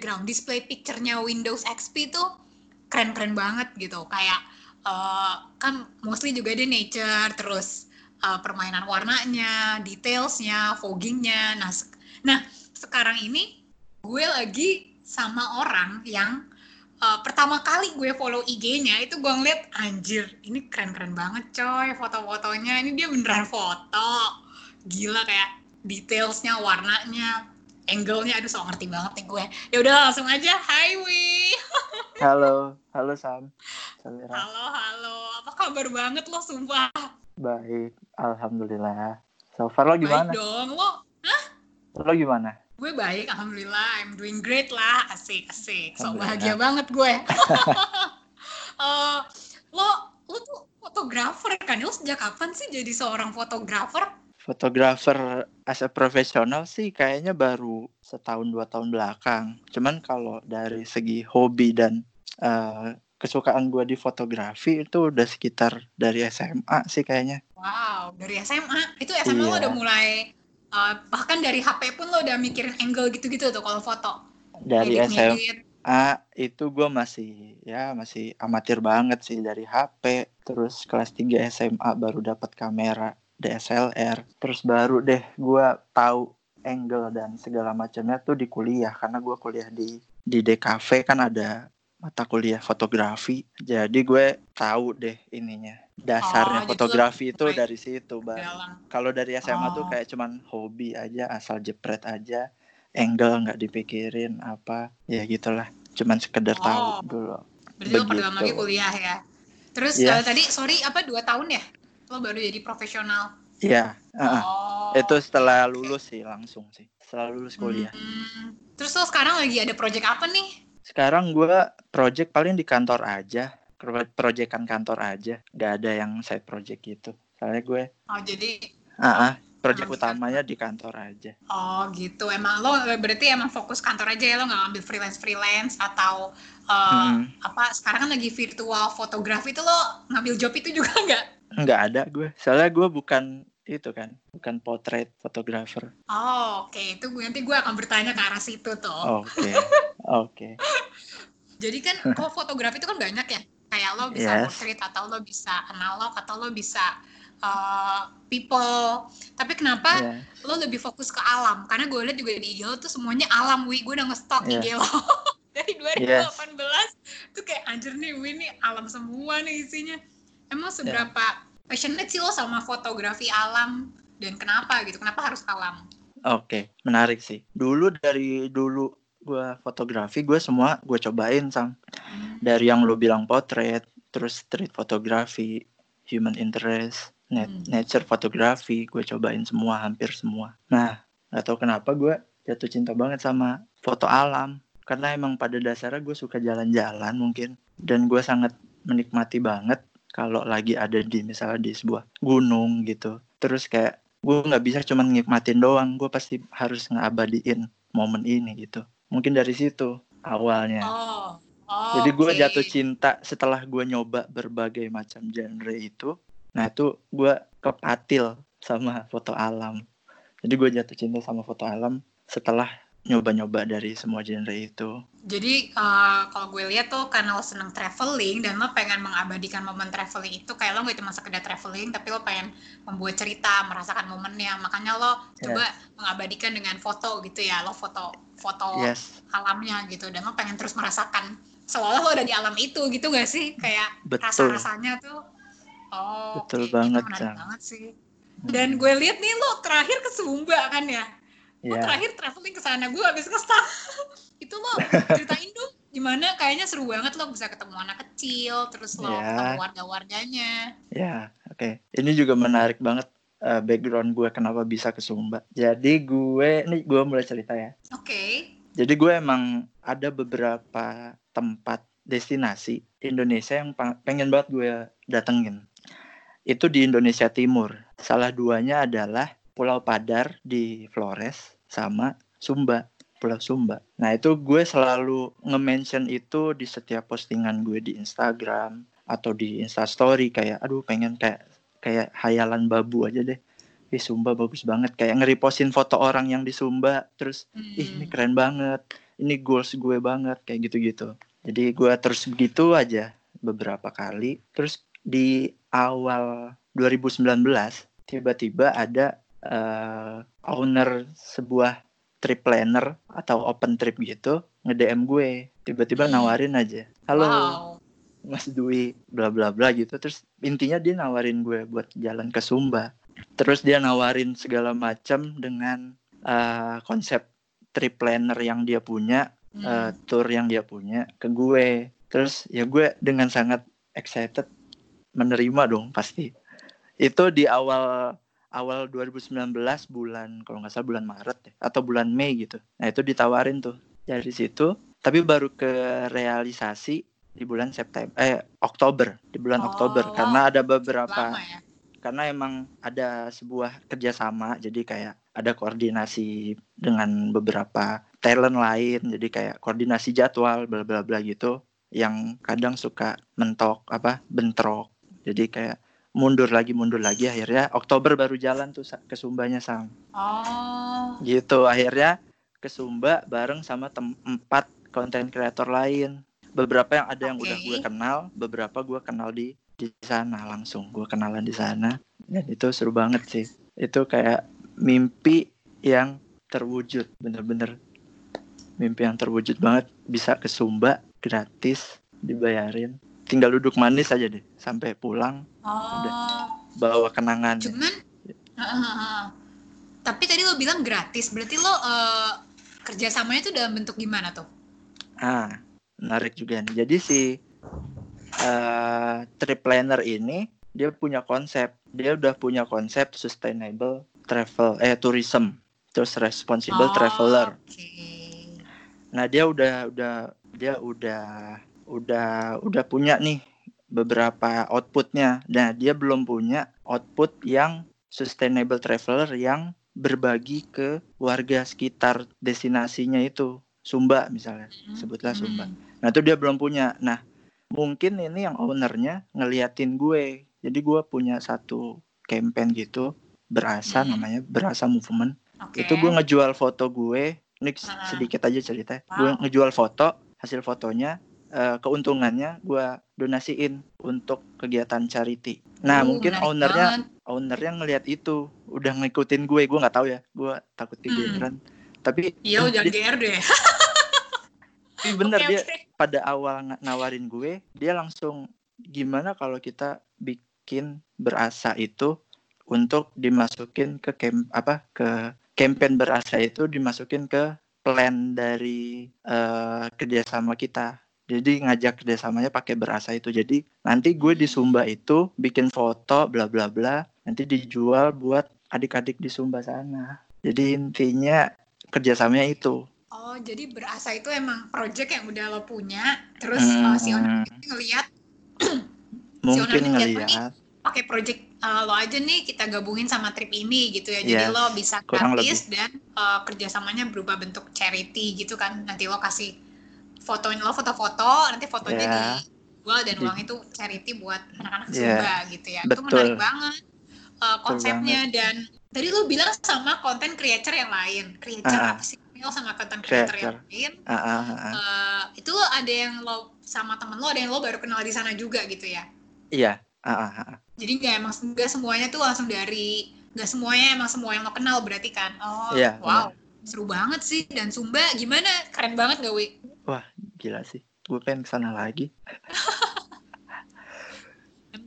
background. Display picture-nya Windows XP tuh keren-keren banget gitu. Kayak uh, kan mostly juga dia nature terus uh, permainan warnanya detailsnya foggingnya. Nah se nah sekarang ini gue lagi sama orang yang uh, pertama kali gue follow IG-nya itu gue ngeliat anjir ini keren-keren banget coy foto-fotonya. Ini dia beneran foto. Gila kayak detailsnya warnanya angle-nya aduh so ngerti banget nih gue. Ya udah langsung aja. Hai Wi. Halo halo Sam. Samira. halo halo. Apa kabar banget lo sumpah? Baik alhamdulillah. So far lo gimana? baik dong. Lo Hah? lo gimana? Gue baik alhamdulillah. I'm doing great lah. Asik asik. So bahagia banget gue. Uh, lo lo tuh fotografer kan? Lo sejak kapan sih jadi seorang fotografer fotografer as a profesional sih kayaknya baru setahun dua tahun belakang. Cuman kalau dari segi hobi dan uh, kesukaan gue di fotografi itu udah sekitar dari SMA sih kayaknya. Wow, dari SMA itu SMA iya. lo udah mulai uh, bahkan dari HP pun lo udah mikirin angle gitu-gitu tuh kalau foto. Dari SMA itu gue masih ya masih amatir banget sih dari HP. Terus kelas 3 SMA baru dapat kamera DSLR terus baru deh gue tahu angle dan segala macamnya tuh di kuliah. Karena gue kuliah di di DKV kan ada mata kuliah fotografi. Jadi gue tahu deh ininya. Dasarnya oh, fotografi itu dari situ bang. kalau dari SMA oh. tuh kayak cuman hobi aja asal jepret aja. Angle nggak dipikirin apa ya gitulah. Cuman sekedar oh. tahu dulu. Berarti lo pertama lagi kuliah ya? Terus yes. uh, tadi sorry apa dua tahun ya lo baru jadi profesional? Iya uh, oh. itu setelah lulus sih langsung sih. Setelah lulus kuliah. Hmm. terus lo sekarang lagi ada project apa nih? Sekarang gue project paling di kantor aja. Proyekan kantor aja. Nggak ada yang side project gitu. Soalnya gue oh jadi uh -uh, project oh, utamanya di kantor aja. Oh gitu. Emang lo berarti emang fokus kantor aja ya? Lo nggak ngambil freelance freelance atau uh, hmm. apa sekarang kan lagi virtual fotografi itu lo ngambil job itu juga nggak nggak ada gue soalnya gue bukan itu kan bukan potret fotografer oh oke okay. itu gue nanti gue akan bertanya ke arah situ tuh oke okay. oke okay. jadi kan kalau fotografi itu kan banyak ya kayak lo bisa yes. portrait atau lo bisa analog atau lo bisa uh, people tapi kenapa yes. lo lebih fokus ke alam karena gue lihat juga di IG lo tuh semuanya alam wi gue udah ngestok yes. IG lo dari 2018 yes. tuh kayak anjir nih wi nih alam semua nih isinya emang seberapa yeah. passionate sih lo sama fotografi alam? Dan kenapa gitu? Kenapa harus alam? Oke okay, menarik sih. Dulu dari dulu gue fotografi gue semua gue cobain sam hmm. dari yang lo bilang potret terus street fotografi human interest net, hmm. nature fotografi gue cobain semua hampir semua. Nah nggak tahu kenapa gue jatuh cinta banget sama foto alam. Karena emang pada dasarnya gue suka jalan-jalan mungkin. Dan gue sangat menikmati banget kalau lagi ada di misalnya di sebuah gunung gitu. Terus kayak gue nggak bisa cuma nikmatin doang. Gue pasti harus ngabadiin momen ini gitu. Mungkin dari situ awalnya. Oh. Oh, jadi gue okay. jatuh cinta setelah gue nyoba berbagai macam genre itu. Nah itu gue kepatil sama foto alam. Jadi gue jatuh cinta sama foto alam setelah nyoba-nyoba dari semua genre itu. Jadi uh, kalau gue lihat tuh karena lo seneng traveling dan lo pengen mengabadikan momen traveling itu kayak lo gak cuma sekedar traveling tapi lo pengen membuat cerita, merasakan momennya. Makanya lo yes. coba mengabadikan dengan foto gitu ya. Lo foto foto yes. alamnya gitu dan lo pengen terus merasakan seolah lo udah di alam itu gitu gak sih? Kayak rasa-rasanya tuh. Oh, betul okay. banget, itu banget sih. Dan gue lihat nih lo terakhir ke Sumba kan ya? Yeah. Terakhir traveling ke sana gue habis kesal itu lo ceritain dong gimana kayaknya seru banget lo bisa ketemu anak kecil terus lo yeah. ketemu warga-warganya ya yeah, oke okay. ini juga menarik banget uh, background gue kenapa bisa ke Sumba jadi gue ini gue mulai cerita ya oke okay. jadi gue emang ada beberapa tempat destinasi Indonesia yang pengen banget gue datengin itu di Indonesia Timur salah duanya adalah Pulau Padar di Flores sama Sumba, Pulau Sumba. Nah itu gue selalu nge-mention itu di setiap postingan gue di Instagram atau di Instastory. Kayak aduh pengen kayak kayak hayalan babu aja deh. Ih Sumba bagus banget. Kayak ngeriposin foto orang yang di Sumba terus ih ini Hmm. keren banget. Ini goals gue banget. Kayak gitu-gitu. Jadi gue terus begitu aja beberapa kali. Terus di awal 2019 tiba-tiba ada eh, owner sebuah trip planner atau open trip gitu nge-DM gue tiba-tiba Hmm. nawarin aja halo Wow. Mas Dwi bla bla bla gitu terus intinya dia nawarin gue buat jalan ke Sumba terus dia nawarin segala macam dengan eh, konsep trip planner yang dia punya Hmm. eh, tour yang dia punya ke gue terus ya gue dengan sangat excited menerima dong pasti itu di awal awal 2019 bulan kalau nggak salah bulan Maret ya, atau bulan Mei gitu nah itu ditawarin tuh dari situ tapi baru ke realisasi di bulan September eh Oktober di bulan Oh, Oktober wow. karena ada beberapa Lama ya. karena emang ada sebuah kerjasama jadi kayak ada koordinasi dengan beberapa talent lain jadi kayak koordinasi jadwal bla bla bla gitu yang kadang suka mentok apa bentrok jadi kayak mundur lagi mundur lagi. Akhirnya Oktober baru jalan tuh ke Sumbanya sam Oh. gitu akhirnya ke Sumba bareng sama empat konten kreator lain. Beberapa yang ada yang udah Oke. gue kenal beberapa gue kenal di di sana langsung gue kenalan di sana. Dan itu seru banget sih. Itu kayak mimpi yang terwujud bener-bener mimpi yang terwujud banget. Bisa ke Sumba gratis dibayarin tinggal duduk manis aja deh sampai pulang Oh. bawa kenangan Cuman Heeh. tapi tadi lo bilang gratis, berarti lo eh, kerjasamanya tuh dalam bentuk gimana tuh? Ah, menarik juga nih. Jadi si eh, trip planner ini dia punya konsep. Dia udah punya konsep sustainable travel eh tourism, terus responsible Oh, traveler. Oke. Nah, dia udah udah dia udah udah udah punya nih beberapa outputnya. Nah, dia belum punya output yang sustainable traveler yang berbagi ke warga sekitar destinasinya itu. Sumba misalnya, sebutlah Sumba. Hmm. Nah itu dia belum punya. Nah mungkin ini yang ownernya ngeliatin gue. Jadi gue punya satu campaign gitu berasa Hmm. namanya berasa movement. Oke. Itu gue ngejual foto gue. Ini sedikit aja cerita. Wow. Gue ngejual foto, hasil fotonya eh, keuntungannya gue donasiin untuk kegiatan charity. Nah Uh, mungkin ownernya banget. ownernya ngeliat itu udah ngikutin gue. Gue nggak tahu ya. Gue takut kegeeran. Tapi Iya, jangan dia- GR deh. tapi bener Oke, dia pada awal nawarin gue dia langsung gimana kalau kita bikin berasa itu untuk dimasukin ke camp apa ke campaign berasa itu dimasukin ke plan dari eh, kerjasama kita jadi ngajak kerjasamanya pakai berasa itu. Jadi nanti gue di Sumba itu bikin foto bla bla bla. Nanti dijual buat adik-adik di Sumba sana. Jadi intinya kerjasamanya itu. Oh, jadi berasa itu emang project yang udah lo punya, terus Hmm, uh, si owner ini ngeliat mungkin ngeliat, ngelihat pakai project uh, lo aja nih kita gabungin sama trip ini gitu ya. Jadi Yes, lo bisa gratis dan uh, kerjasamanya berubah bentuk charity gitu kan. Nanti lo kasih fotonya lo foto-foto, nanti fotonya Ya. dijual dan uang itu charity buat anak-anak Ya, Sumba gitu ya. Itu betul. menarik banget uh, konsepnya dan tadi lo bilang sama content creator yang lain. Creator Ah, ah. apa sih? Lo sama content creator Creator. yang lain. Ah, ah, ah. Eh, itu lo ada yang lo sama temen lo ada yang lo baru kenal di sana juga gitu ya iya ah, ah. jadi nggak emang nggak semuanya tuh langsung dari nggak semuanya emang semua yang lo kenal berarti kan oh Iya, wow seru banget sih. Dan Sumba gimana? Keren banget gak wi? Gila sih. Gue pengen ke sana lagi.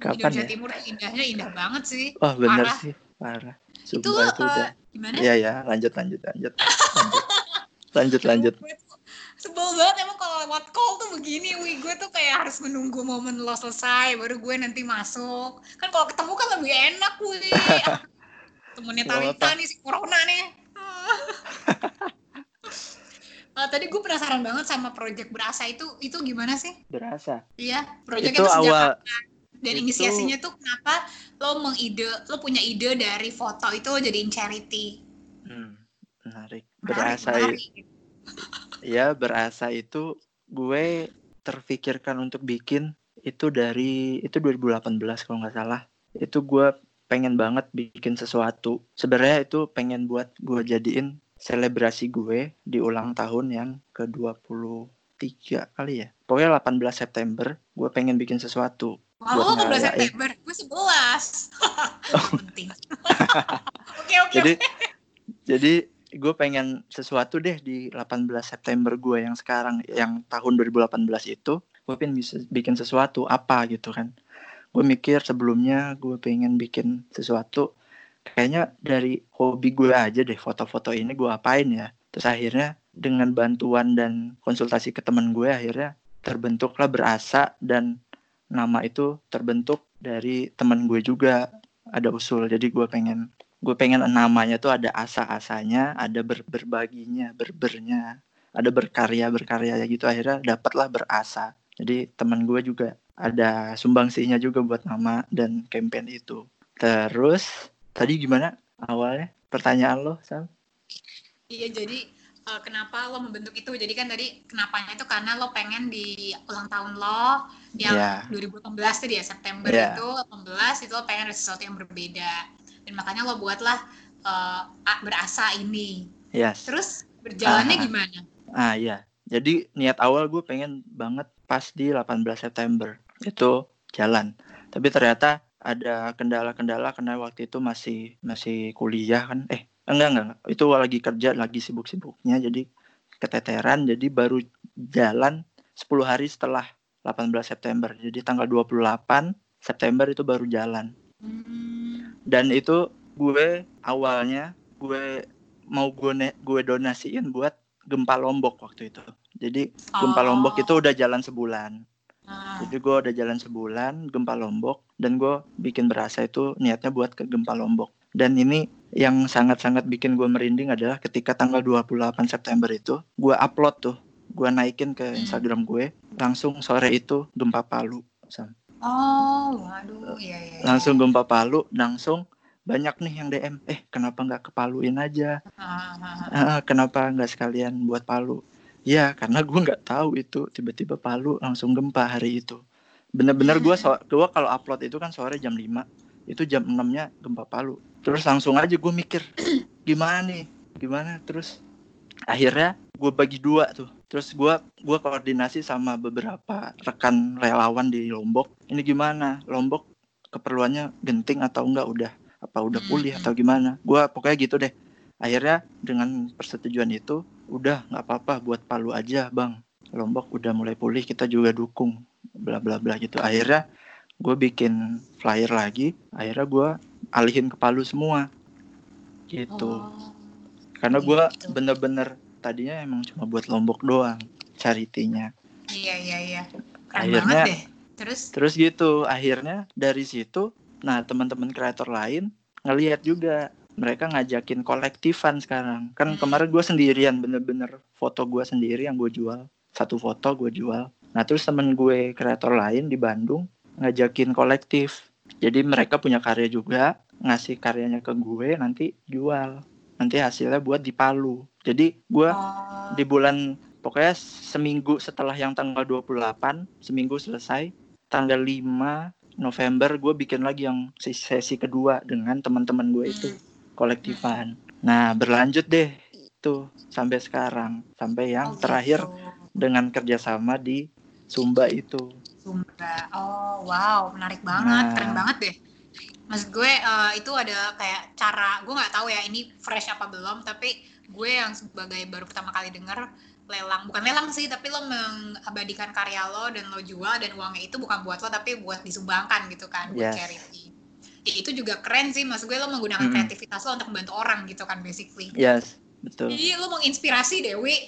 Kapan Indonesia ya? Timur indahnya indah banget sih. Wah bener Parah. sih. Parah. Itu Sumpah itu eh, udah gimana? Iya ya lanjut lanjut lanjut. Lanjut. Lanjut lanjut. sebel banget emang kalau lewat call tuh begini wi. Gue tuh kayak harus menunggu momen lo selesai baru gue nanti masuk. Kan kalau ketemu kan lebih enak wi. Temennya Talita nih si Corona nih Eh, tadi gue penasaran banget sama project berasa itu itu gimana sih? Berasa. Iya project itu itu, sejak awal kapan? dan itu- inisiasinya tuh kenapa lo mengide lo punya ide dari foto itu lo jadiin charity? Hmm, menarik. Menarik, berasa menarik. ya berasa itu gue terfikirkan untuk bikin itu dari itu 2018 kalau nggak salah. Itu gue pengen banget bikin sesuatu. Sebenarnya itu pengen buat gue jadiin selebrasi gue di ulang tahun yang ke-23 kali ya. Pokoknya 18 September gue pengen bikin sesuatu. Wow, buat 18 ngerayain. September. Gue 11. Gak penting. Oke, oke. Jadi jadi gue pengen sesuatu deh di 18 September gue yang sekarang yang tahun 2018 itu gue pengen bisa bikin sesuatu apa gitu kan gue mikir sebelumnya gue pengen bikin sesuatu. Kayaknya dari hobi gue aja deh foto-foto ini gue apain ya. Terus akhirnya dengan bantuan dan konsultasi ke teman gue akhirnya terbentuklah berasa dan nama itu terbentuk dari teman gue juga. Ada usul jadi gue pengen gue pengen namanya tuh ada asa-asanya ada ber berbaginya berbernya ada berkarya berkarya gitu. Akhirnya dapatlah berasa. Jadi teman gue juga ada sumbangsinya juga buat nama dan campaign itu terus tadi gimana awalnya pertanyaan lo Sam Iya, jadi eh, kenapa lo membentuk itu? Jadi kan tadi kenapanya itu karena lo pengen di ulang tahun lo yang Iya. 2018 tadi ya September Iya. itu 18 itu lo pengen ada sesuatu yang berbeda dan makanya lo buatlah a- berasa ini. yes Terus berjalannya Ah. gimana? Ah iya, jadi niat awal gue pengen banget pas di 18 September itu jalan. Tapi ternyata ada kendala-kendala karena waktu itu masih masih kuliah kan. Eh enggak enggak, enggak. itu lagi kerja lagi sibuk-sibuknya jadi keteteran jadi baru jalan 10 hari setelah 18 September. Jadi tanggal 28 September itu baru jalan Hmm, dan itu gue awalnya gue mau gue gue donasiin buat gempa lombok waktu itu jadi gempa Oh. lombok itu udah jalan sebulan ah, jadi gue udah jalan sebulan gempa lombok dan gue bikin berasa itu niatnya buat ke gempa lombok dan ini yang sangat-sangat bikin gue merinding adalah ketika tanggal 28 September itu gue upload tuh gue naikin ke Hmm. Instagram gue langsung sore itu gempa Palu Sam. oh, waduh, iya iya. iya. langsung gempa Palu langsung banyak nih yang DM eh kenapa nggak ke Paluin aja Ah, ah, ah. Ah, kenapa nggak sekalian buat Palu ya karena gue nggak tahu itu tiba-tiba Palu langsung gempa hari itu. Bener-bener gue so gua kalau upload itu kan sore jam 5 itu jam 6 nya gempa Palu. Terus langsung aja gue mikir gimana nih gimana? Terus akhirnya gue bagi dua tuh. Terus gue gua koordinasi sama beberapa rekan relawan di Lombok ini gimana? Lombok keperluannya genting atau enggak udah apa udah pulih atau gimana? Gue pokoknya gitu deh. Akhirnya dengan persetujuan itu udah nggak apa-apa buat Palu aja bang Lombok udah mulai pulih kita juga dukung bla bla bla gitu akhirnya gue bikin flyer lagi akhirnya gue alihin ke Palu semua gitu Oh. karena gue gitu. bener-bener tadinya emang cuma buat Lombok doang charity-nya Iya iya iya. Keren Akhirnya- deh. Terus terus gitu akhirnya dari situ nah teman-teman kreator lain ngelihat juga mereka ngajakin kolektifan sekarang. Kan Hmm. kemarin gue sendirian bener-bener foto gue sendiri yang gue jual. Satu foto gue jual. Nah terus temen gue kreator lain di Bandung ngajakin kolektif. Jadi mereka punya karya juga ngasih karyanya ke gue nanti jual. Nanti hasilnya buat di Palu. Jadi gue oh, di bulan pokoknya seminggu setelah yang tanggal 28 seminggu selesai tanggal 5 November gue bikin lagi yang sesi, sesi kedua dengan teman-teman gue itu. Hmm. Kolektifan nah berlanjut deh tuh sampai sekarang sampai yang Oh, terakhir gitu. dengan kerjasama di Sumba itu Sumba. Oh, wow, menarik banget, Nah. keren banget deh. Maksud gue eh, itu ada kayak cara, gue nggak tahu ya ini fresh apa belum, tapi gue yang sebagai baru pertama kali denger lelang, bukan lelang sih, tapi lo mengabadikan karya lo dan lo jual dan uangnya itu bukan buat lo tapi buat disumbangkan gitu kan, buat Yes. charity. Itu juga keren sih, maksud gue lo menggunakan Mm-mm. kreativitas lo untuk membantu orang gitu kan basically. yes betul Iya, lo menginspirasi Dewi.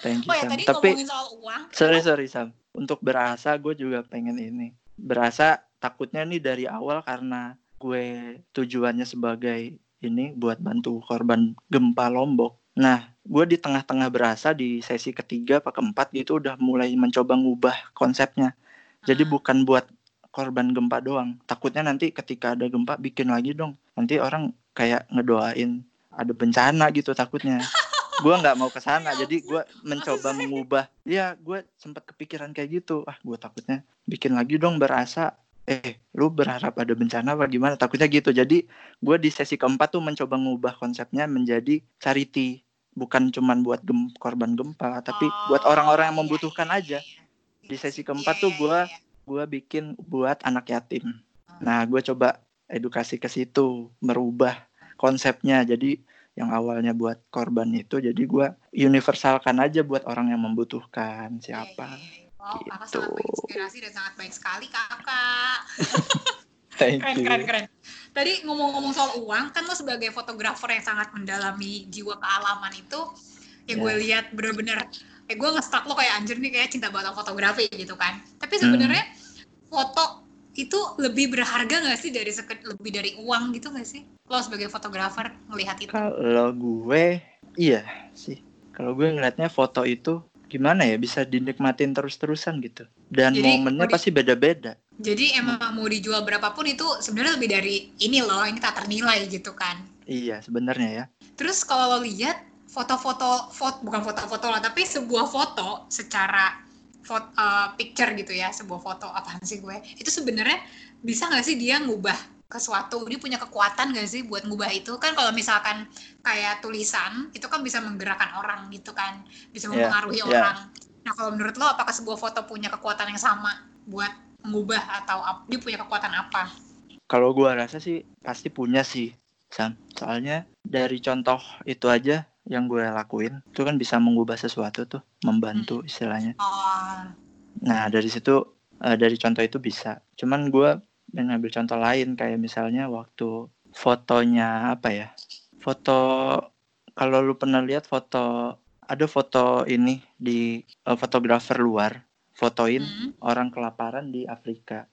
thank you Oh ya Sam tadi tapi ngomongin soal uang. sorry sorry Sam untuk berasa gue juga pengen ini berasa takutnya nih dari awal karena gue tujuannya sebagai ini buat bantu korban gempa Lombok nah gue di tengah-tengah berasa di sesi ketiga apa keempat gitu udah mulai mencoba ngubah konsepnya jadi Ah. bukan buat korban gempa doang. Takutnya nanti ketika ada gempa bikin lagi dong. Nanti orang kayak ngedoain ada bencana gitu takutnya. Gue nggak mau ke sana Ya jadi gue mencoba mengubah. Ya gue sempat kepikiran kayak gitu. Ah gue takutnya bikin lagi dong berasa eh lu berharap ada bencana apa gimana? Takutnya gitu. Jadi gue di sesi keempat tuh mencoba ngubah konsepnya menjadi charity. Bukan cuman buat gem korban gempa tapi Oh, buat orang-orang yang iya, membutuhkan iya, aja. iya. di sesi Iya, keempat iya, tuh gue iya. Gue bikin buat anak yatim nah gue coba edukasi ke situ merubah konsepnya jadi yang awalnya buat korban itu jadi gue universalkan aja buat orang yang membutuhkan siapa Iya, iya, iya. Wow, kakak Gitu. sangat menginspirasi dan sangat baik sekali kakak. thank Keren, you keren, keren. Tadi ngomong-ngomong soal uang, kan lo sebagai fotografer yang sangat mendalami jiwa kealaman itu, ya gue Ya. lihat bener-bener, eh gue nge-stuck lo kayak anjir nih kayak cinta banget sama fotografi gitu kan. Tapi Hmm. sebenarnya foto itu lebih berharga gak sih dari seke- lebih dari uang gitu gak sih? Lo sebagai fotografer ngelihat itu. Kalau gue, iya sih. Kalau gue ngeliatnya foto itu gimana ya bisa dinikmatin terus-terusan gitu. Dan Jadi, momennya di- pasti beda-beda. Jadi emang mau dijual berapapun itu sebenarnya lebih dari ini loh, ini tak ternilai gitu kan. Iya sebenarnya ya. Terus kalau lo lihat foto-foto, foto bukan foto-foto lah, tapi sebuah foto secara foto, picture gitu ya, sebuah foto apaan sih gue? Itu sebenarnya bisa nggak sih dia ngubah ke suatu? Dia punya kekuatan nggak sih buat ngubah itu? Kan kalau misalkan kayak tulisan itu kan bisa menggerakkan orang gitu kan, bisa Iya, mempengaruhi iya. orang. Nah kalau menurut lo apakah sebuah foto punya kekuatan yang sama buat mengubah atau dia punya kekuatan apa? Kalau gue rasa sih pasti punya sih, Sam. Soalnya dari contoh itu aja yang gue lakuin, itu kan bisa mengubah sesuatu tuh, membantu istilahnya. Nah dari situ eh, dari contoh itu bisa. Cuman gue mengambil contoh lain kayak misalnya waktu fotonya apa ya? Foto kalau lu pernah lihat foto ada foto ini di eh, fotografer luar fotoin hmm. orang kelaparan di Afrika.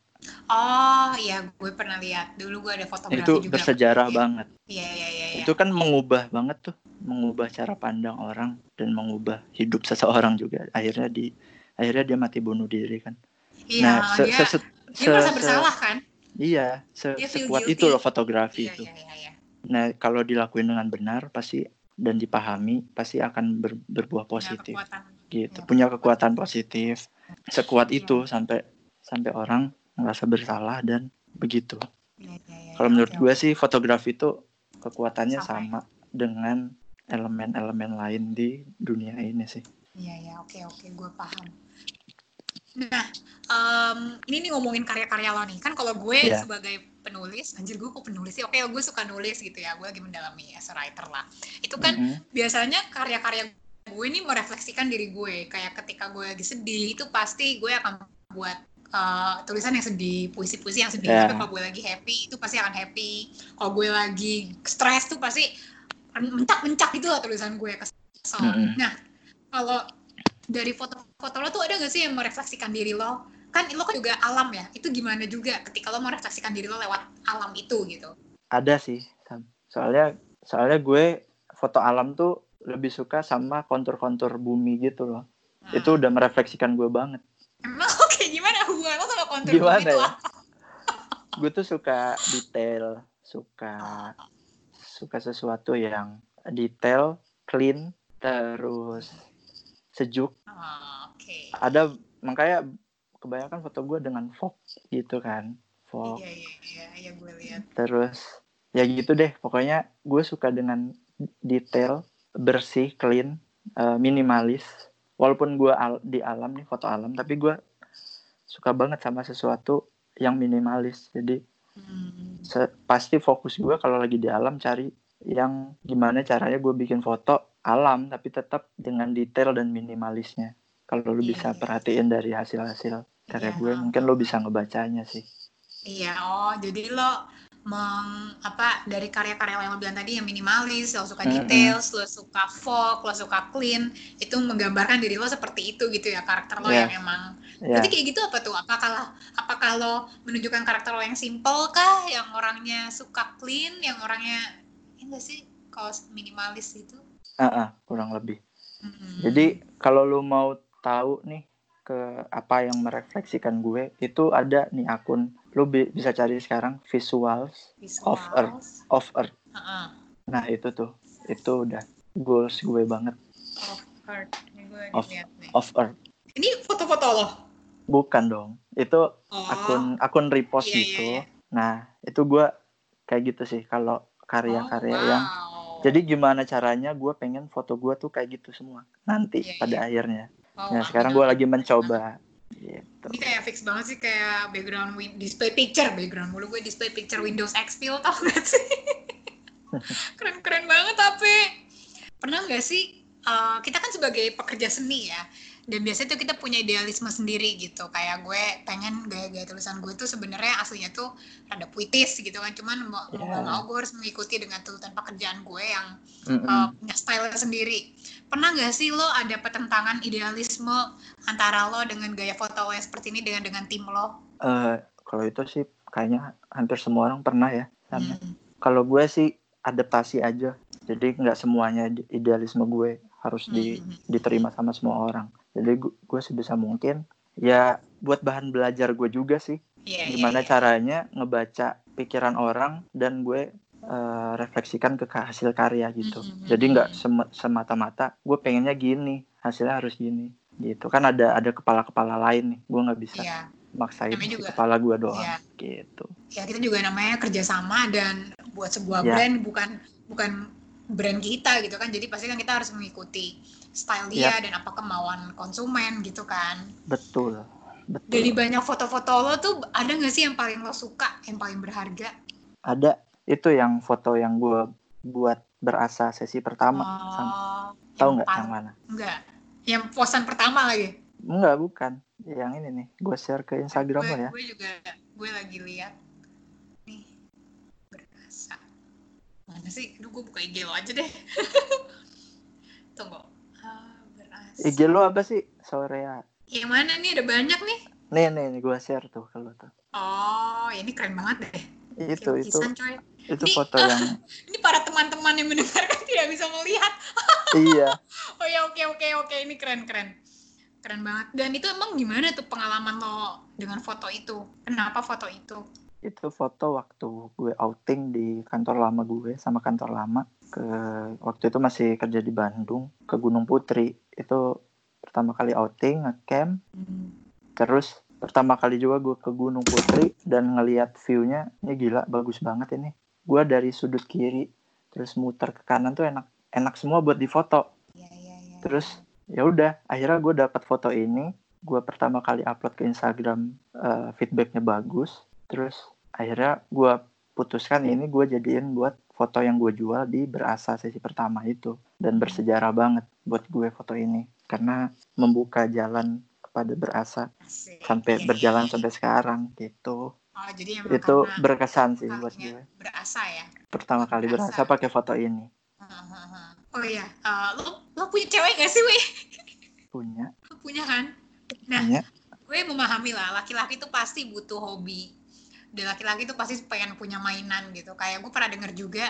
Oh iya, gue pernah lihat. Dulu gue ada fotografi itu juga. bersejarah Iya. banget. Iya, iya, iya. iya. Itu kan mengubah banget tuh, mengubah cara pandang orang dan mengubah hidup seseorang juga. Akhirnya di akhirnya dia mati bunuh diri kan. Iya, nah, se- dia, se- se- dia merasa se- bersalah kan? Iya, se- sekuat guilty. itu loh fotografi Iya, itu. iya, iya, iya. Nah, kalau dilakuin dengan benar pasti dan dipahami pasti akan ber- berbuah Punya positif kekuatan. gitu. Iya. Punya kekuatan positif. Sekuat Iya. itu sampai sampai orang merasa bersalah dan begitu. Iya, iya, iya, Kalau menurut gue sih fotografi itu kekuatannya Sampai. sama dengan elemen-elemen lain di dunia ini sih. Iya, iya, oke, oke, gue paham. Nah, em, ini nih ngomongin karya-karya lo nih. Kan kalau gue Iya. sebagai penulis, anjir gue kok penulis sih? Oke, gue suka nulis gitu ya. Gue lagi mendalami as a writer lah. Itu kan Mhm. biasanya karya-karya gue ini merefleksikan diri gue kayak ketika gue lagi sedih itu pasti gue akan buat uh, tulisan yang sedih puisi-puisi yang sedih Ya. tapi kalau gue lagi happy itu pasti akan happy kalau gue lagi stres tuh pasti mencak-mencak gitu lah tulisan gue kesel Mm-mm. nah kalau dari foto-foto lo tuh ada gak sih yang merefleksikan diri lo kan lo kan juga alam ya itu gimana juga ketika lo merefleksikan diri lo lewat alam itu gitu Ada sih, Sam. soalnya soalnya gue foto alam tuh lebih suka sama kontur-kontur bumi gitu loh. Nah, Itu udah merefleksikan gue banget. Emang oke gimana hubungan lo sama kontur Gimana itu ya? Gue tuh suka detail, suka suka sesuatu yang detail, clean, terus sejuk. Oh, Oke. Ada makanya kebanyakan foto gue dengan fog gitu kan, fog. Iya iya iya iya gue lihat. Terus ya gitu deh, pokoknya gue suka dengan detail, bersih, clean, eh, minimalis. Walaupun gue al- di alam nih foto alam, tapi gue suka banget sama sesuatu yang minimalis. Jadi Hmm. pasti fokus gue kalau lagi di alam cari yang gimana caranya gue bikin foto alam tapi tetap dengan detail dan minimalisnya. Kalau lu Iya, bisa iya. perhatiin dari hasil-hasil karya Iya. gue, mungkin lo bisa ngebacanya sih. Iya, oh jadi lo meng apa dari karya-karya yang lo bilang tadi yang minimalis, lo suka details, lo suka fog, lo suka clean, itu menggambarkan diri lo seperti itu gitu ya karakter lo Iya. yang emang. Ya, Berarti kayak gitu apa tuh? Apakah apakah lo menunjukkan karakter lo yang simple kah, yang orangnya suka clean, yang orangnya ya enggak sih kalau minimalis itu? ah, ah, kurang lebih. Hmm. Jadi kalau lu mau tahu nih ke apa yang merefleksikan gue, itu ada nih akun. Lu bi- bisa cari sekarang visuals of Earth. Visuals. of Earth. Heeh. Nah itu tuh, itu udah goals gue banget Of Earth. Ini gue Of- lihat nih. of Earth. Ini foto-foto lo. bukan dong itu Oh, akun akun repost Iya, iya, gitu iya. nah itu gue kayak gitu sih kalau karya-karya oh, yang wow. jadi gimana caranya gue pengen foto gue tuh kayak gitu semua nanti Iya, pada iya. akhirnya Oh, nah sekarang gue lagi mencoba gitu Ini kayak fix banget sih kayak background display picture background mulu gue display picture Windows XP lo tau gak sih? Keren-keren banget tapi pernah nggak sih eh, kita kan sebagai pekerja seni ya dan biasanya tuh kita punya idealisme sendiri gitu kayak gue pengen gaya-gaya tulisan gue tuh sebenarnya aslinya tuh rada puitis gitu kan cuman mau Iya. mau gue harus mengikuti dengan tuntutan pekerjaan gue yang Mm-mm. uh, punya style sendiri. Pernah nggak sih lo ada pertentangan idealisme antara lo dengan gaya foto lo yang seperti ini dengan dengan tim lo? Eh, kalau itu sih kayaknya hampir semua orang pernah ya sama Hmm. kalau gue sih adaptasi aja jadi nggak semuanya ide- idealisme gue harus di, Hmm. diterima sama semua orang jadi gu- gue sebisa mungkin ya buat bahan belajar gue juga sih Iya, iya, gimana iya. caranya ngebaca pikiran orang dan gue eh, refleksikan ke hasil karya gitu Hmm, hmm, jadi nggak sem- semata-mata gue pengennya gini hasilnya harus gini gitu kan ada ada kepala-kepala lain nih gue nggak bisa Iya, maksain Namanya juga- kepala gue doang iya. gitu ya kita juga namanya kerjasama dan buat sebuah Iya. brand bukan bukan brand kita gitu kan. Jadi pasti kan kita harus mengikuti style dia Iya. dan apa kemauan konsumen gitu kan. betul betul Dari banyak foto-foto lo tuh ada nggak sih yang paling lo suka, yang paling berharga? ada itu yang foto yang gue buat berasa sesi pertama. Oh, tahu yang nggak yang mana? Enggak. Yang posan pertama lagi. enggak bukan. Yang ini nih. Gue share ke Instagram gue, lo ya. gue juga gue lagi lihat nih berasa. Mana sih? Aduh, gue buka IG lo aja deh. Tunggu. Ah, berasa. IG lo apa sih? Sorea yang mana nih? Ada banyak nih. Nih nih, nih gue share tuh kalau tuh. Oh ini keren banget deh. Itu Kayak itu. lukisan, coy. Itu Ini- foto yang ini para teman-teman yang mendengarkan tidak bisa melihat. Iya. Oh ya oke oke oke. Ini keren keren. Keren banget. Dan itu emang gimana tuh pengalaman lo dengan foto itu? Kenapa foto itu? Itu foto waktu gue outing di kantor lama gue sama kantor lama. Ke waktu itu masih kerja di Bandung ke Gunung Putri. Itu pertama kali outing ngecamp. Hmm. terus pertama kali juga gue ke Gunung Putri dan ngelihat view-nya ini gila bagus banget ini gue dari sudut kiri terus muter ke kanan tuh enak enak semua buat difoto. Iya, iya, iya. terus ya udah akhirnya gue dapat foto ini. Gue pertama kali upload ke Instagram eh, feedbacknya bagus. Terus akhirnya gue putuskan ini gue jadiin buat foto yang gue jual di berasa sesi pertama itu. Dan bersejarah banget buat gue foto ini. Karena membuka jalan kepada berasa sampai berjalan sampai sekarang gitu Oh, jadi emang itu berkesan sih buat kakaknya gue berasa ya. pertama kali Berasa. berasa pakai foto ini Hahaha. Oh iya, eh, lo lo punya cewek gak sih, Wei? punya Lo punya kan? Nah, punya gue memahami lah, laki-laki tuh pasti butuh hobi. Dan laki-laki tuh pasti pengen punya mainan gitu. Kayak gue pernah denger juga,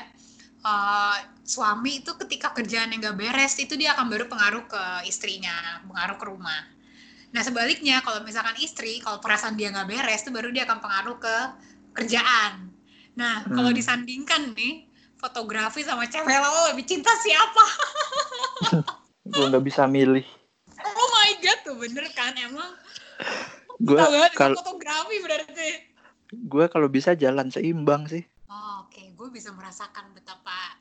eh, suami itu ketika kerjaan yang gak beres, itu dia akan baru pengaruh ke istrinya, pengaruh ke rumah. Nah sebaliknya, kalau misalkan istri, kalau perasaan dia gak beres, itu baru dia akan pengaruh ke kerjaan. Nah, kalau Hmm. disandingkan nih, fotografi sama cewek lo lebih cinta siapa? gue nggak bisa milih Oh my god, tuh bener kan emang. gue kalau fotografi berarti. gue kalau bisa jalan seimbang sih Oh, Oke, gue bisa merasakan betapa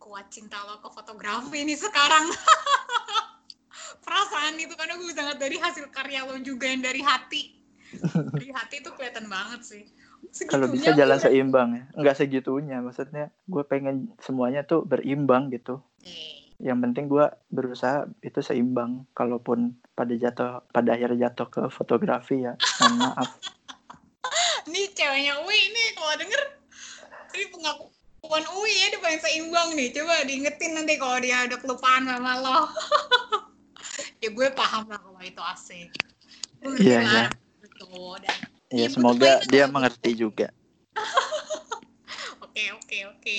kuat cinta lo ke fotografi ini sekarang. Perasaan itu karena gue bisa ngeliat dari hasil karya lo juga yang dari hati. Dari hati itu kelihatan banget sih. kalau bisa jalan gue- seimbang ya nggak segitunya maksudnya gue pengen semuanya tuh berimbang gitu Eh, yang penting gue berusaha itu seimbang kalaupun pada jatuh pada akhirnya jatuh ke fotografi ya mohon maaf Ini ceweknya Uwi ini kalau denger ini pengakuan Uwi ya dia pengen seimbang nih. Coba diingetin nanti kalau dia ada kelupaan sama lo. ya gue paham lah kalau itu asik. Ngerti Iya, iya. Ya Iya, butuh semoga dia kalau mengerti gitu. juga Oke oke oke.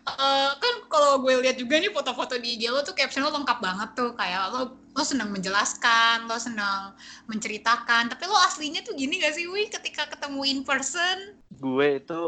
Eh, kan kalau gue lihat juga nih foto-foto di IG lo tuh caption lo lengkap banget tuh kayak lo lo senang menjelaskan, lo senang menceritakan. Tapi lo aslinya tuh gini gak sih, Wi? Ketika ketemu in person, gue itu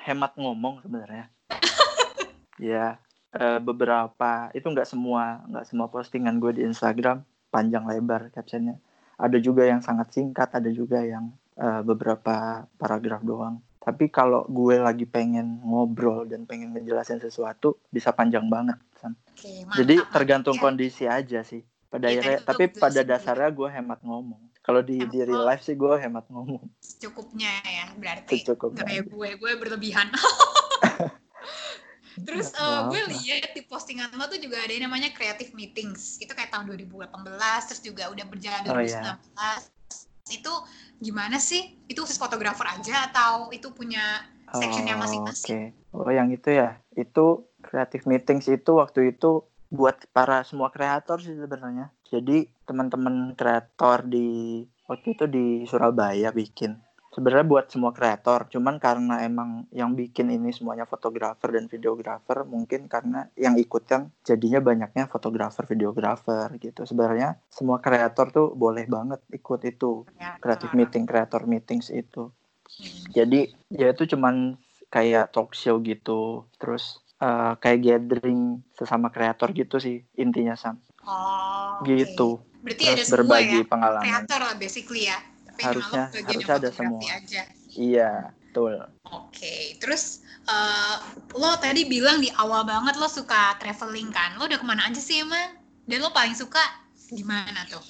hemat ngomong sebenarnya ya eh, beberapa itu nggak semua nggak semua postingan gue di Instagram panjang lebar captionnya. Ada juga yang sangat singkat ada juga yang uh, beberapa paragraf doang. Tapi kalau gue lagi pengen ngobrol dan pengen ngejelasin sesuatu bisa panjang banget Sam. Oke, jadi tergantung ya. kondisi aja sih. Pada Iya, akhirnya tapi pada dasarnya gue hemat ngomong. Kalau di di real life sih gue hemat ngomong. Secukupnya ya berarti secukupnya. nggak kayak gue gue berlebihan terus eh, gue lihat di postingan lo tuh juga ada yang namanya creative meetings itu kayak tahun 2018 terus juga udah berjalan Oh, 2019 iya. itu gimana sih itu khusus fotografer aja atau itu punya sectionnya Oh, masing-masing Oke. Oh, yang itu ya. Itu creative meetings itu waktu itu buat para semua kreator sih sebenarnya. Jadi teman-teman kreator di waktu itu di Surabaya bikin. Sebenarnya buat semua kreator, cuman karena emang yang bikin ini semuanya fotografer dan videografer, mungkin karena yang ikutan jadinya banyaknya fotografer, videografer gitu. Sebenarnya semua kreator tuh boleh banget ikut itu eh, meeting, creator meetings itu. Hmm. jadi ya itu cuman kayak talk show gitu terus eh, kayak gathering sesama kreator gitu sih intinya sam. Oh gitu. Berarti ada terus semua berbagi ya? pengalaman. Kreator lah basically ya tapi Harusnya- harusnya ada semua. aja iya betul Oke, terus eh, lo tadi bilang di awal banget lo suka traveling kan? Lo udah ke mana aja sih emang? Dan lo paling suka di mana tuh?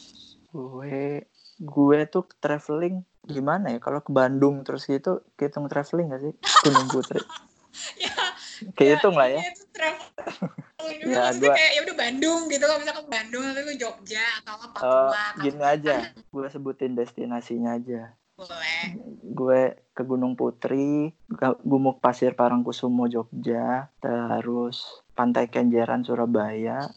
gue gue tuh traveling gimana ya kalau ke Bandung terus gitu hitung traveling gak sih Gunung Putri ya, kehitung lah ya iya, itu traveling. Ya, gua- kayak ya udah Bandung gitu, kalau misalkan Bandung ke Jogja atau ke Eh, Papua, gini aja gue sebutin destinasinya aja boleh. gue ke Gunung Putri, Gumuk Pasir Parangkusumo Jogja, terus Pantai Kenjeran Surabaya,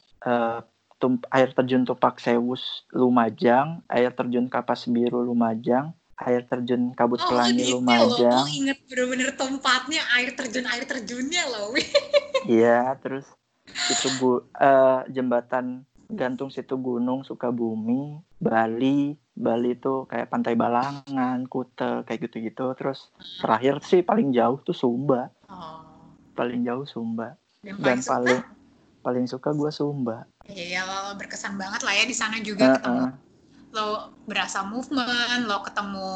tum- air terjun Tupak Sewus Lumajang, air terjun Kapas Biru Lumajang, air terjun Kabut Oh, Pelangi loh, Lumajang, lo inget bener-bener tempatnya, air terjun air terjunnya loh. iya, terus itu bu eh, jembatan gantung situ Gunung Sukabumi, Bali, Bali itu kayak Pantai Balangan, Kute, kayak gitu-gitu. Terus terakhir sih paling jauh tuh Sumba. Oh, paling jauh Sumba dan dan paling suka? paling paling suka gue Sumba Iya, lo berkesan banget lah ya di sana juga ketemu Heeh. Lo berasa movement, lo ketemu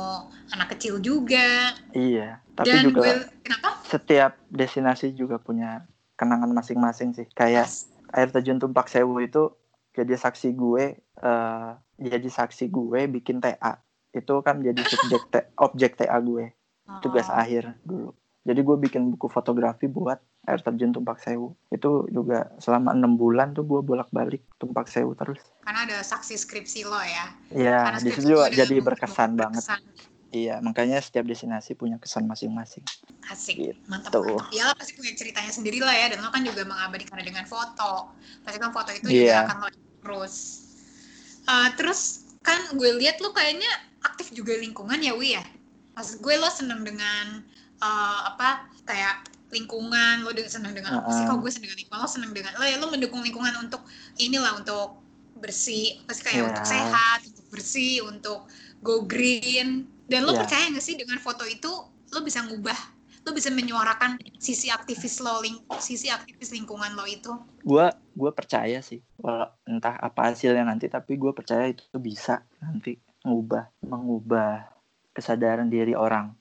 anak kecil juga. iya tapi Dan juga gue kenapa? setiap destinasi juga punya kenangan masing-masing sih. Kayak air terjun Tumpak Sewu itu jadi saksi gue eh, jadi saksi gue bikin TA itu kan jadi subjek objek TA gue. Tugas Oh, akhir dulu. Jadi gue bikin buku fotografi buat air terjun Tumpak Sewu itu juga selama enam bulan tuh gue bolak-balik Tumpak Sewu terus Karena ada saksi skripsi lo ya. Iya, di situ juga jadi buku-buku berkesan banget. berkesan. Iya, makanya setiap destinasi punya kesan masing-masing. Asik, Gitu. mantap, mantap. Ya lo pasti punya ceritanya sendiri lah ya, dan lo kan juga mengabadikannya dengan foto. Pasti kan foto itu juga Iya. akan lo terus. Eh, terus kan gue lihat lo kayaknya aktif juga lingkungan ya Wi ya. Maksud gue lo seneng dengan eh, apa kayak lingkungan, lo seneng dengan apa sih? Kok gue seneng dengan lingkungan, lo seneng dengan lo ya lo mendukung lingkungan untuk inilah untuk bersih, pasti kayak Iya. untuk sehat, untuk bersih, untuk go green. Dan lo Iya. percaya gak sih dengan foto itu lo bisa ngubah lo bisa menyuarakan sisi aktivis lo ling sisi aktivis lingkungan lo itu Gua gua percaya sih, walau entah apa hasilnya nanti, tapi gue percaya itu bisa nanti mengubah mengubah kesadaran diri orang.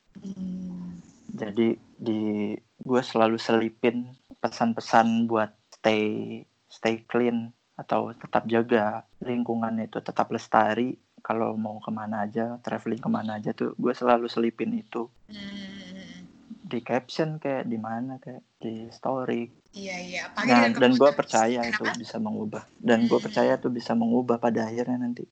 Jadi di gue selalu selipin pesan-pesan buat stay stay clean atau tetap jaga lingkungan itu tetap lestari. Kalau mau ke mana aja traveling ke mana aja tuh gue selalu selipin itu. Hmm, di caption kayak di mana kayak di story. Iya iya. Apalagi nah, dan gue percaya itu bisa mengubah. Dan gue Hmm. percaya itu bisa mengubah pada akhirnya nanti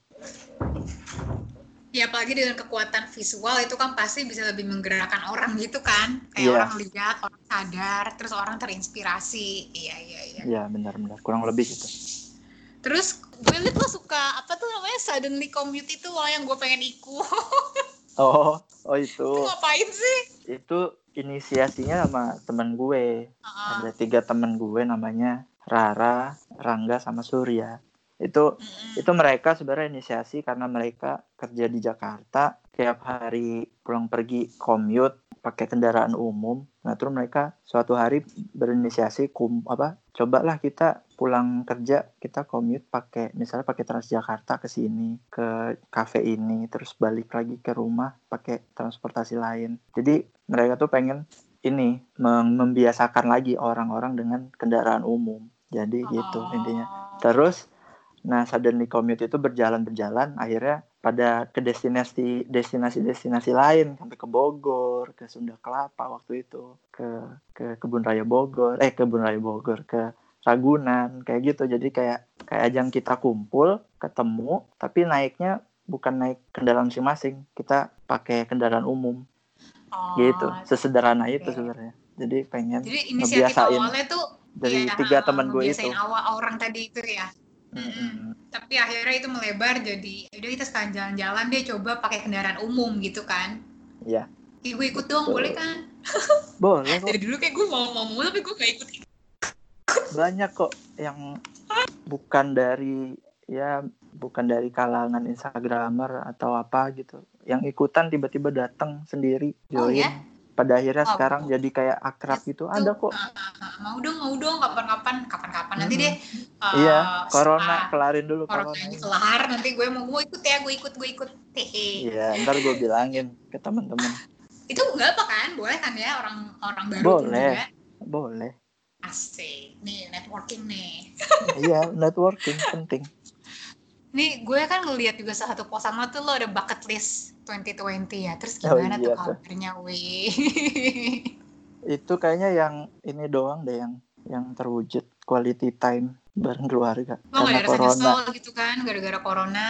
ya apalagi dengan kekuatan visual itu kan pasti bisa lebih menggerakkan orang gitu kan. Kayak Iya. orang lihat orang sadar terus orang terinspirasi. Iya iya iya. Ya benar-benar kurang lebih gitu. Terus gue liat lo suka apa tuh namanya suddenly commute itu loh yang gue pengen ikut. Oh oh itu. Itu ngapain sih? Itu inisiasinya sama temen gue. Heeh. ada tiga temen gue namanya Rara, Rangga, sama Surya. Itu Mm-mm. itu mereka sebenarnya inisiasi karena mereka kerja di Jakarta tiap hari pulang pergi commute pakai kendaraan umum. Nah, terus mereka suatu hari berinisiasi kum apa? Cobalah kita pulang kerja kita commute pakai misalnya pakai Transjakarta ke sini, ke kafe ini, terus balik lagi ke rumah pakai transportasi lain. Jadi mereka tuh pengen ini membiasakan lagi orang-orang dengan kendaraan umum. Jadi gitu intinya. Oh. Terus nah suddenly commute itu berjalan-berjalan akhirnya pada ke destinasi destinasi destinasi lain sampai ke Bogor ke Sunda Kelapa waktu itu ke ke kebun raya Bogor eh kebun raya Bogor ke Ragunan kayak gitu jadi kayak kayak ajang kita kumpul ketemu tapi naiknya bukan naik kendaraan masing-masing kita pakai kendaraan umum Oh, gitu sesederhana itu oke. sebenarnya jadi pengen Jadi inisiatif awalnya tuh dari ya, tiga teman gue itu awal orang tadi itu ya. Mm-mm. Tapi akhirnya itu melebar jadi udah kita sekalian jalan-jalan deh coba pakai kendaraan umum gitu kan. Iya. Ih, gue ikut dong, Betul. boleh kan? boleh Dari dulu kayak gue mau mau tapi gue gak ikut. banyak kok yang bukan dari ya bukan dari kalangan instagramer atau apa gitu yang ikutan tiba-tiba datang sendiri Oh, join ya? Pada akhirnya Oh. sekarang jadi kayak akrab gitu ada kok Ah, ah, ah. mau dong, mau dong, kapan-kapan, kapan-kapan nanti Mm-mm. deh. uh, iya corona setelah kelarin dulu corona corona kelar nanti gue mau gue ikut ya, gue ikut, gue ikut. Hehe. iya ntar gue bilangin ke teman-teman Itu enggak apa kan? Boleh kan ya orang orang baru Boleh. juga. boleh Asik. Nih, networking nih. iya networking penting Nih, gue kan ngeliat juga salah satu posan lo tuh lo ada bucket list 2020 ya. Terus Oh, gimana iya tuh kabarnya, weh? itu kayaknya yang ini doang deh yang yang terwujud quality time bareng keluarga lo gak karena ada rasa corona nyesel gitu kan, gara-gara corona.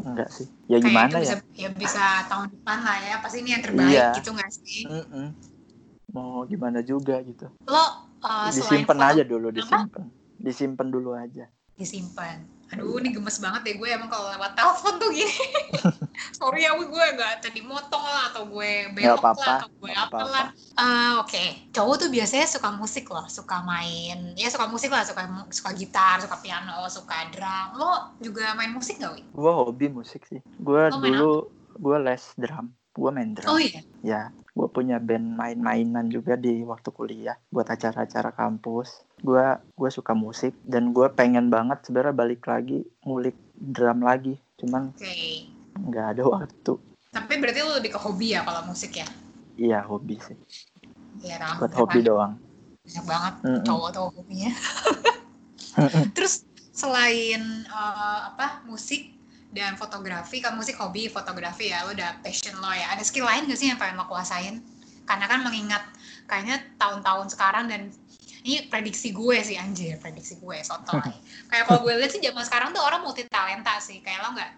enggak sih ya Kayak gimana ya bisa, ya bisa tahun depan lah ya. Pasti ini yang terbaik Iya. gitu gak sih? Mm-mm. mau gimana juga gitu Lo uh, selain disimpan aja dulu disimpan disimpan dulu aja disimpan. Aduh, ini gemes banget deh gue emang kalau lewat telepon tuh gini. Sorry ya, gue gak tadi motong lah atau gue belok apa-apa lah atau gue apa apa-apa. lah. Eh, Oke, cowok tuh biasanya suka musik loh, suka main, ya suka musik lah, suka suka gitar, suka piano, suka drum. Lo juga main musik gak, Wi? gue hobi musik sih. Gue dulu gue les drum. Gue main drum. Oh iya, ya gue punya band main-mainan juga di waktu kuliah buat acara-acara kampus gue gue suka musik dan gue pengen banget sebenarnya balik lagi ngulik drum lagi cuman nggak ada waktu Tapi berarti lo lebih ke hobi ya kalau musik ya? iya hobi sih Iya, dong. buat Ya hobi kan? doang Banyak banget Mm-mm. cowok tuh hobinya. Terus selain eh, apa musik dan fotografi, kan musik hobi, fotografi ya, lo udah passion lo ya. Ada skill lain gak sih yang pengen lo kuasain? Karena kan mengingat kayaknya tahun-tahun sekarang dan ini prediksi gue sih anjir, prediksi gue sotoy. Kayak kalau gue lihat sih zaman sekarang tuh orang multi talenta sih. Kayak lo nggak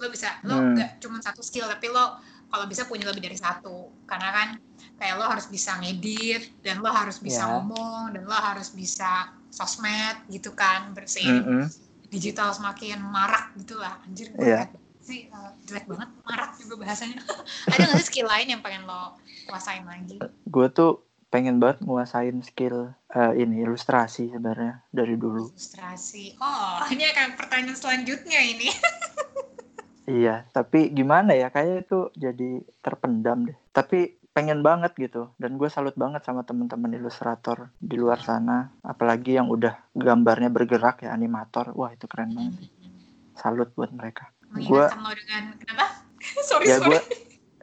lo bisa lo Hmm. nggak cuma satu skill tapi lo kalau bisa punya lebih dari satu. Karena kan kayak lo harus bisa ngedit dan lo harus bisa Ya. ngomong dan lo harus bisa sosmed gitu kan bersih Mm-mm. digital semakin marak gitu lah anjir gue Iya. jelek banget sih eh, jelek banget marak juga bahasanya ada nggak sih skill lain yang pengen lo kuasain lagi gue tuh pengen banget nguasain skill eh, ini ilustrasi sebenarnya dari dulu. Ilustrasi. Oh ini akan pertanyaan selanjutnya ini. Iya tapi gimana ya kayaknya itu jadi terpendam deh. Tapi pengen banget gitu dan gue salut banget sama teman-teman ilustrator di luar sana. Apalagi yang udah gambarnya bergerak ya animator. Wah itu keren banget. Sih. salut buat mereka. Lo dengan kenapa sorry ya sorry. gue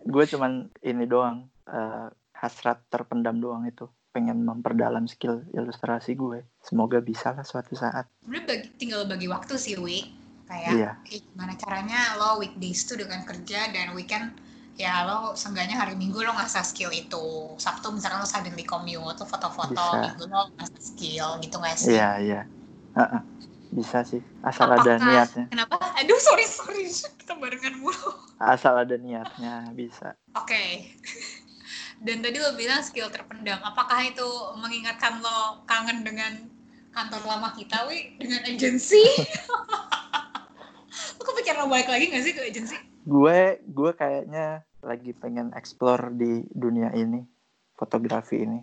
gue cuman ini doang. Eh, hasrat terpendam doang itu. Pengen memperdalam skill ilustrasi gue. Semoga bisa lah suatu saat. Bagi, tinggal bagi waktu sih Wi. Kayak Iya. eh, gimana caranya lo weekdays tuh dengan kerja dan weekend ya lo seenggaknya hari minggu lo ngasah skill itu. Sabtu misalkan lo suddenly commute lo foto-foto minggu lo ngasah skill gitu nggak sih? Iya iya. Heeh. bisa sih. Asal ada Apakah- niatnya. kenapa? Aduh sorry sorry. Kita barengan mulu. Asal ada niatnya bisa. Oke dan tadi lo bilang skill terpendam. Apakah itu mengingatkan lo kangen dengan kantor lama kita wi? Dengan agensi lo kepikiran lo balik lagi nggak sih ke agensi gue gue kayaknya lagi pengen explore di dunia ini fotografi ini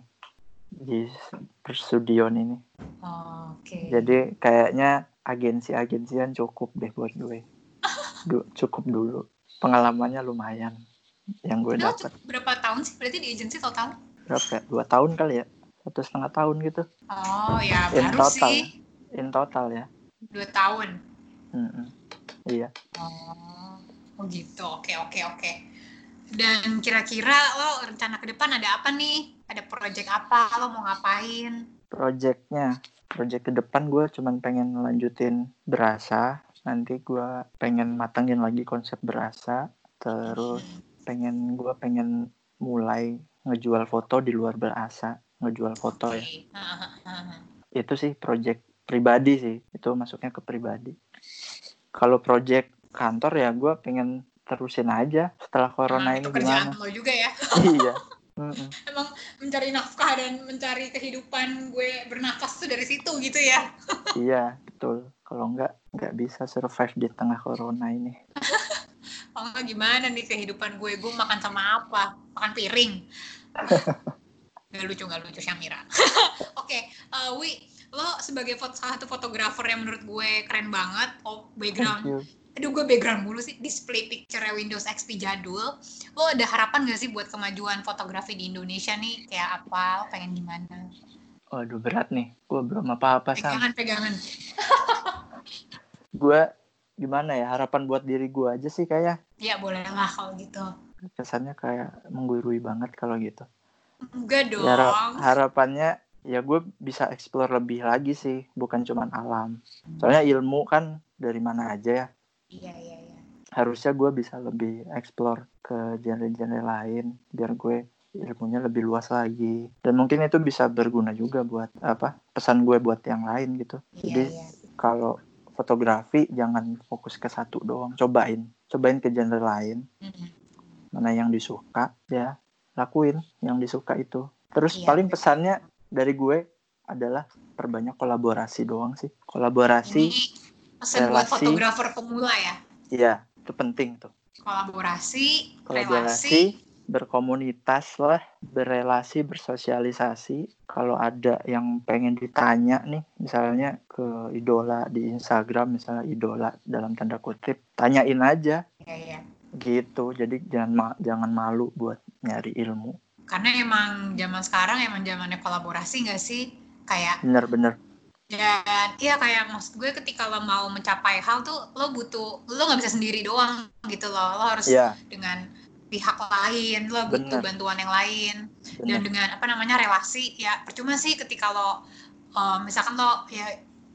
di perstudion ini. Oke. Jadi kayaknya agensi-agensian cukup deh buat gue. Du- cukup dulu. Pengalamannya lumayan yang gue dapat berapa tahun sih berarti di agency total? berapa ya? dua tahun kali ya satu setengah tahun gitu Oh ya In baru total. sih in total ya dua tahun. Mm-mm. iya Oh, oh gitu. Oke oke oke. Dan kira-kira lo rencana ke depan ada apa nih? Ada project apa? Lo mau ngapain? projectnya project ke depan gue cuman pengen lanjutin berasa nanti gue pengen matangin lagi konsep berasa terus pengen gue pengen mulai ngejual foto di luar berasa ngejual foto ya. Itu sih project pribadi sih itu masuknya ke pribadi. Kalau project kantor ya gue pengen terusin aja setelah corona Nah, ini kerjaan gimana. lo juga ya. iya. Mm-mm. Emang mencari nafkah dan mencari kehidupan gue bernafas tuh dari situ gitu ya. iya betul. Kalau enggak nggak bisa survive di tengah corona ini Oh gimana nih kehidupan gue? Gue makan sama apa? Makan piring. Gak lucu, gak lucu Syamira. Oke, eh, Wi, lo sebagai foto, salah satu fotografer yang menurut gue keren banget. Oh, background. Aduh, gue background mulu sih. Display picture Windows XP jadul. Lo ada harapan gak sih buat kemajuan fotografi di Indonesia nih? Kayak apa? Lo pengen gimana? Waduh berat nih, gue belum apa-apa sam. Pegangan, pegangan. Gue gimana ya harapan buat diri gue aja sih kayak Ya boleh lah kalau gitu. kesannya kayak menggurui banget kalau gitu. Enggak dong. Ya, hara- harapannya ya gue bisa explore lebih lagi sih, bukan cuman alam. Soalnya ilmu kan dari mana aja ya. Iya, iya, iya. Harusnya gue bisa lebih explore ke genre-genre lain biar gue ilmunya lebih luas lagi. Dan mungkin itu bisa berguna juga buat apa pesan gue buat yang lain gitu. Iya, Jadi iya. kalau fotografi jangan fokus ke satu doang, cobain, cobain ke genre lain. Mm-mm. mana yang disuka ya lakuin yang disuka itu terus Iya, paling pesannya dari gue adalah perbanyak kolaborasi doang sih kolaborasi Ini pesan buat relasi. fotografer pemula ya. iya itu penting tuh Kolaborasi, relasi, kolaborasi berkomunitas lah berelasi bersosialisasi kalau ada yang pengen ditanya nih misalnya ke idola di Instagram misalnya idola dalam tanda kutip tanyain aja Iya, iya. gitu jadi jangan ma- jangan malu buat nyari ilmu Karena emang zaman sekarang emang zamannya kolaborasi nggak sih? Kayak bener-bener dan iya kayak maksud gue ketika lo mau mencapai hal tuh lo butuh lo nggak bisa sendiri doang gitu loh. Lo harus ya dengan pihak lain, lo butuh Bener. bantuan yang lain. Dan bener dengan apa namanya relasi ya percuma sih ketika lo eh, misalkan lo ya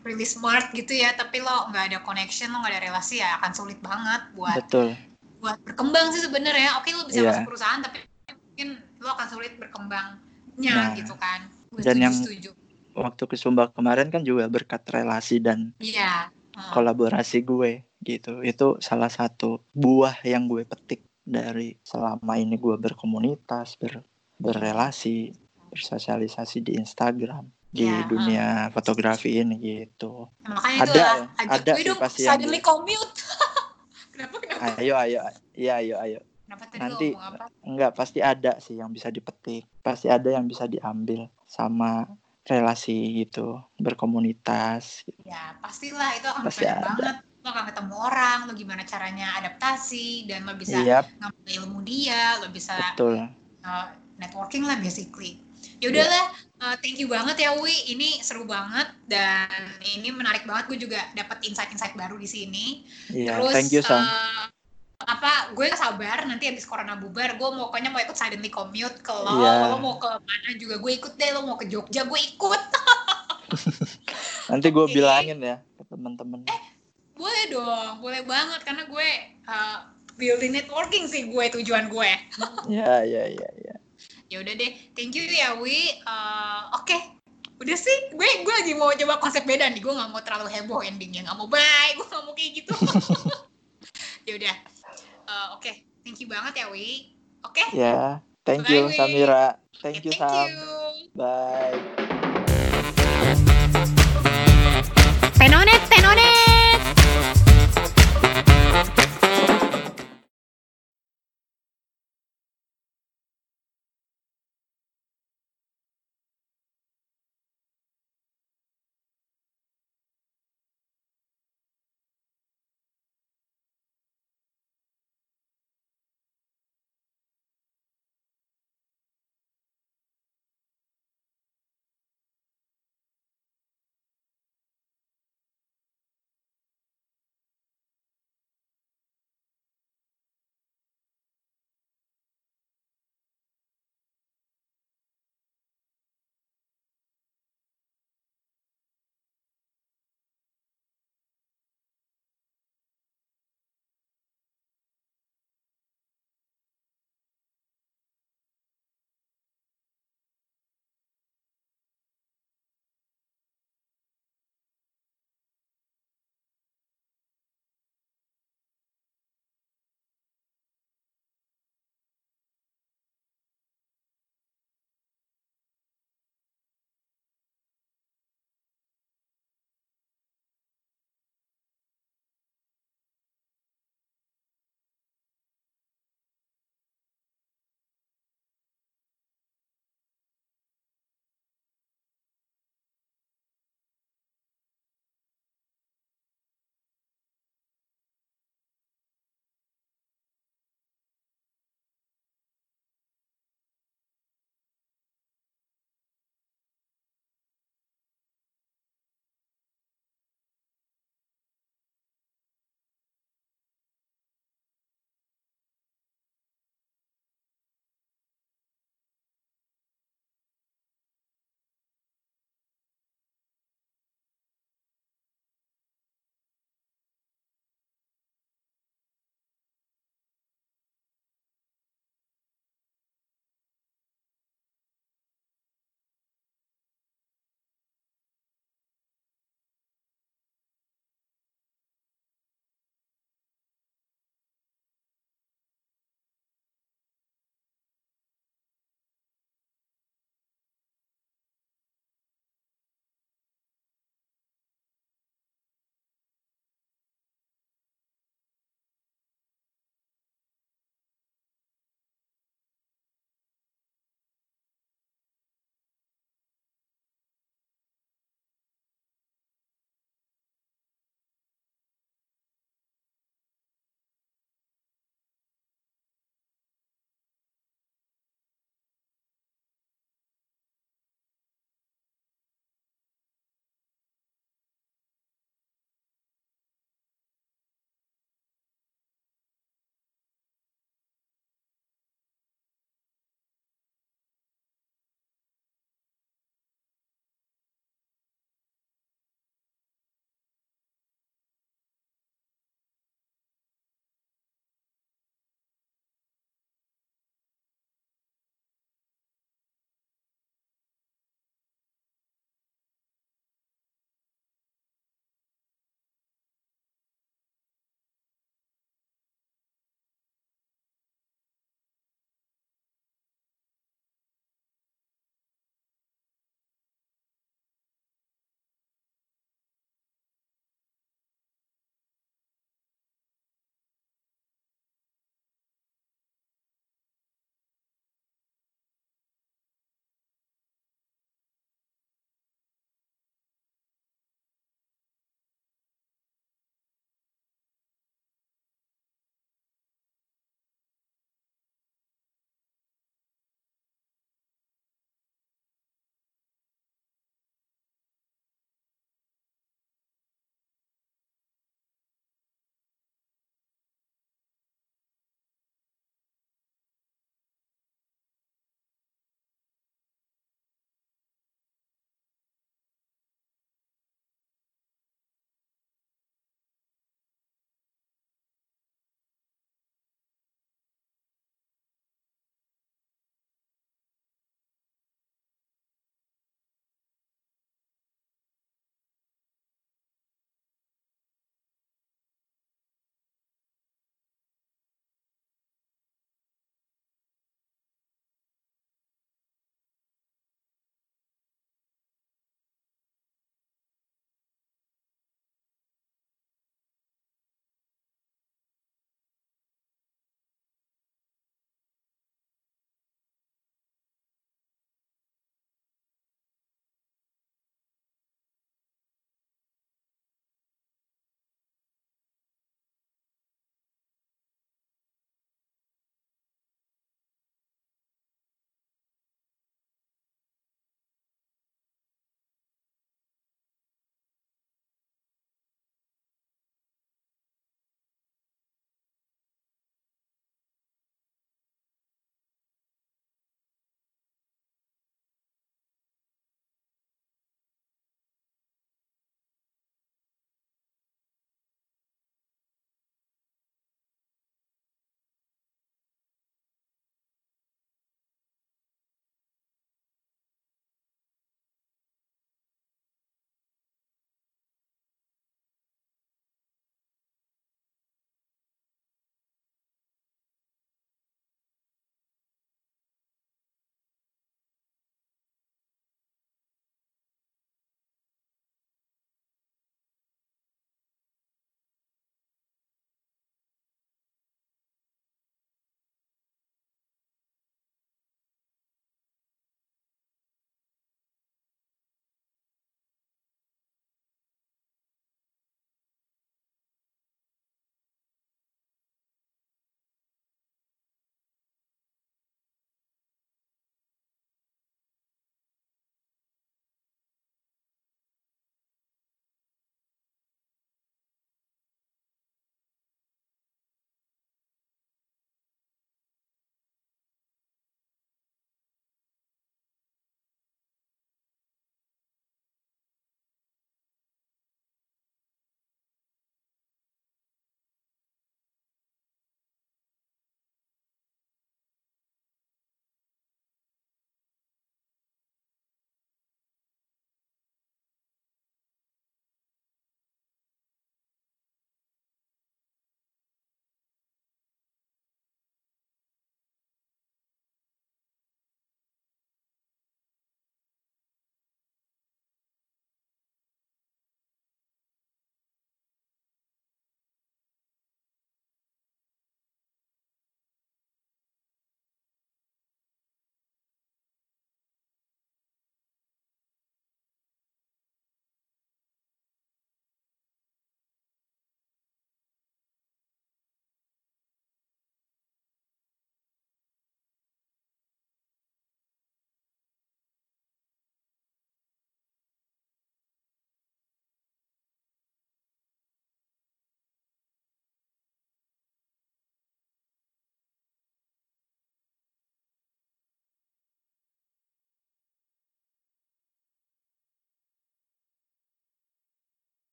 really smart gitu ya tapi lo nggak ada connection lo nggak ada relasi ya akan sulit banget buat betul. buat berkembang sih sebenarnya. Oke lo bisa Iya. masuk perusahaan tapi mungkin lo akan sulit berkembangnya Nah, gitu kan. Gue dan setuju yang- setuju. waktu ke Sumba kemarin kan juga berkat relasi dan iya Heeh. kolaborasi gue gitu. Itu salah satu buah yang gue petik dari selama ini gue berkomunitas ber berrelasi bersosialisasi di Instagram di Iya, dunia fotografi ini gitu. Nah, makanya ada lah ya, ajak ada gue sih dong pasti yang suddenly commute. Kenapa kenapa? Ayo ayo iya ayo ayo. Kenapa tadi nanti apa? enggak pasti ada sih yang bisa dipetik. Pasti ada yang bisa diambil sama relasi gitu berkomunitas. Ya pastilah itu akan Pasti ada. banget lo akan ketemu orang lo gimana caranya adaptasi dan lo bisa iya ngambil ilmu dia lo bisa betul. uh, networking lah basically. Ya udahlah uh, thank you banget ya Wi. Ini seru banget dan ini menarik banget. Gue juga dapat insight-insight baru di sini. Iya terus thank you Sam. uh, apa gue gak sabar nanti habis corona bubar gue mau pokoknya mau ikut suddenly commute ke lo Iya. lo mau ke mana juga gue ikut deh lo mau ke Jogja gue ikut. Nanti gue Oke. bilangin ya ke teman-teman boleh dong boleh banget karena gue uh, building networking sih gue tujuan gue. Ya ya ya ya. Ya udah deh thank you ya Wi. Eh, oke. Udah sih gue gue lagi mau coba konsep beda nih gue nggak mau terlalu heboh endingnya nggak mau bye gue nggak mau kayak gitu. Ya udah. Eh, oke thank you banget ya Wi. Oke. Ya thank Bye, you Wi. Samira. Thank you thank Sam. you. Bye. Penonet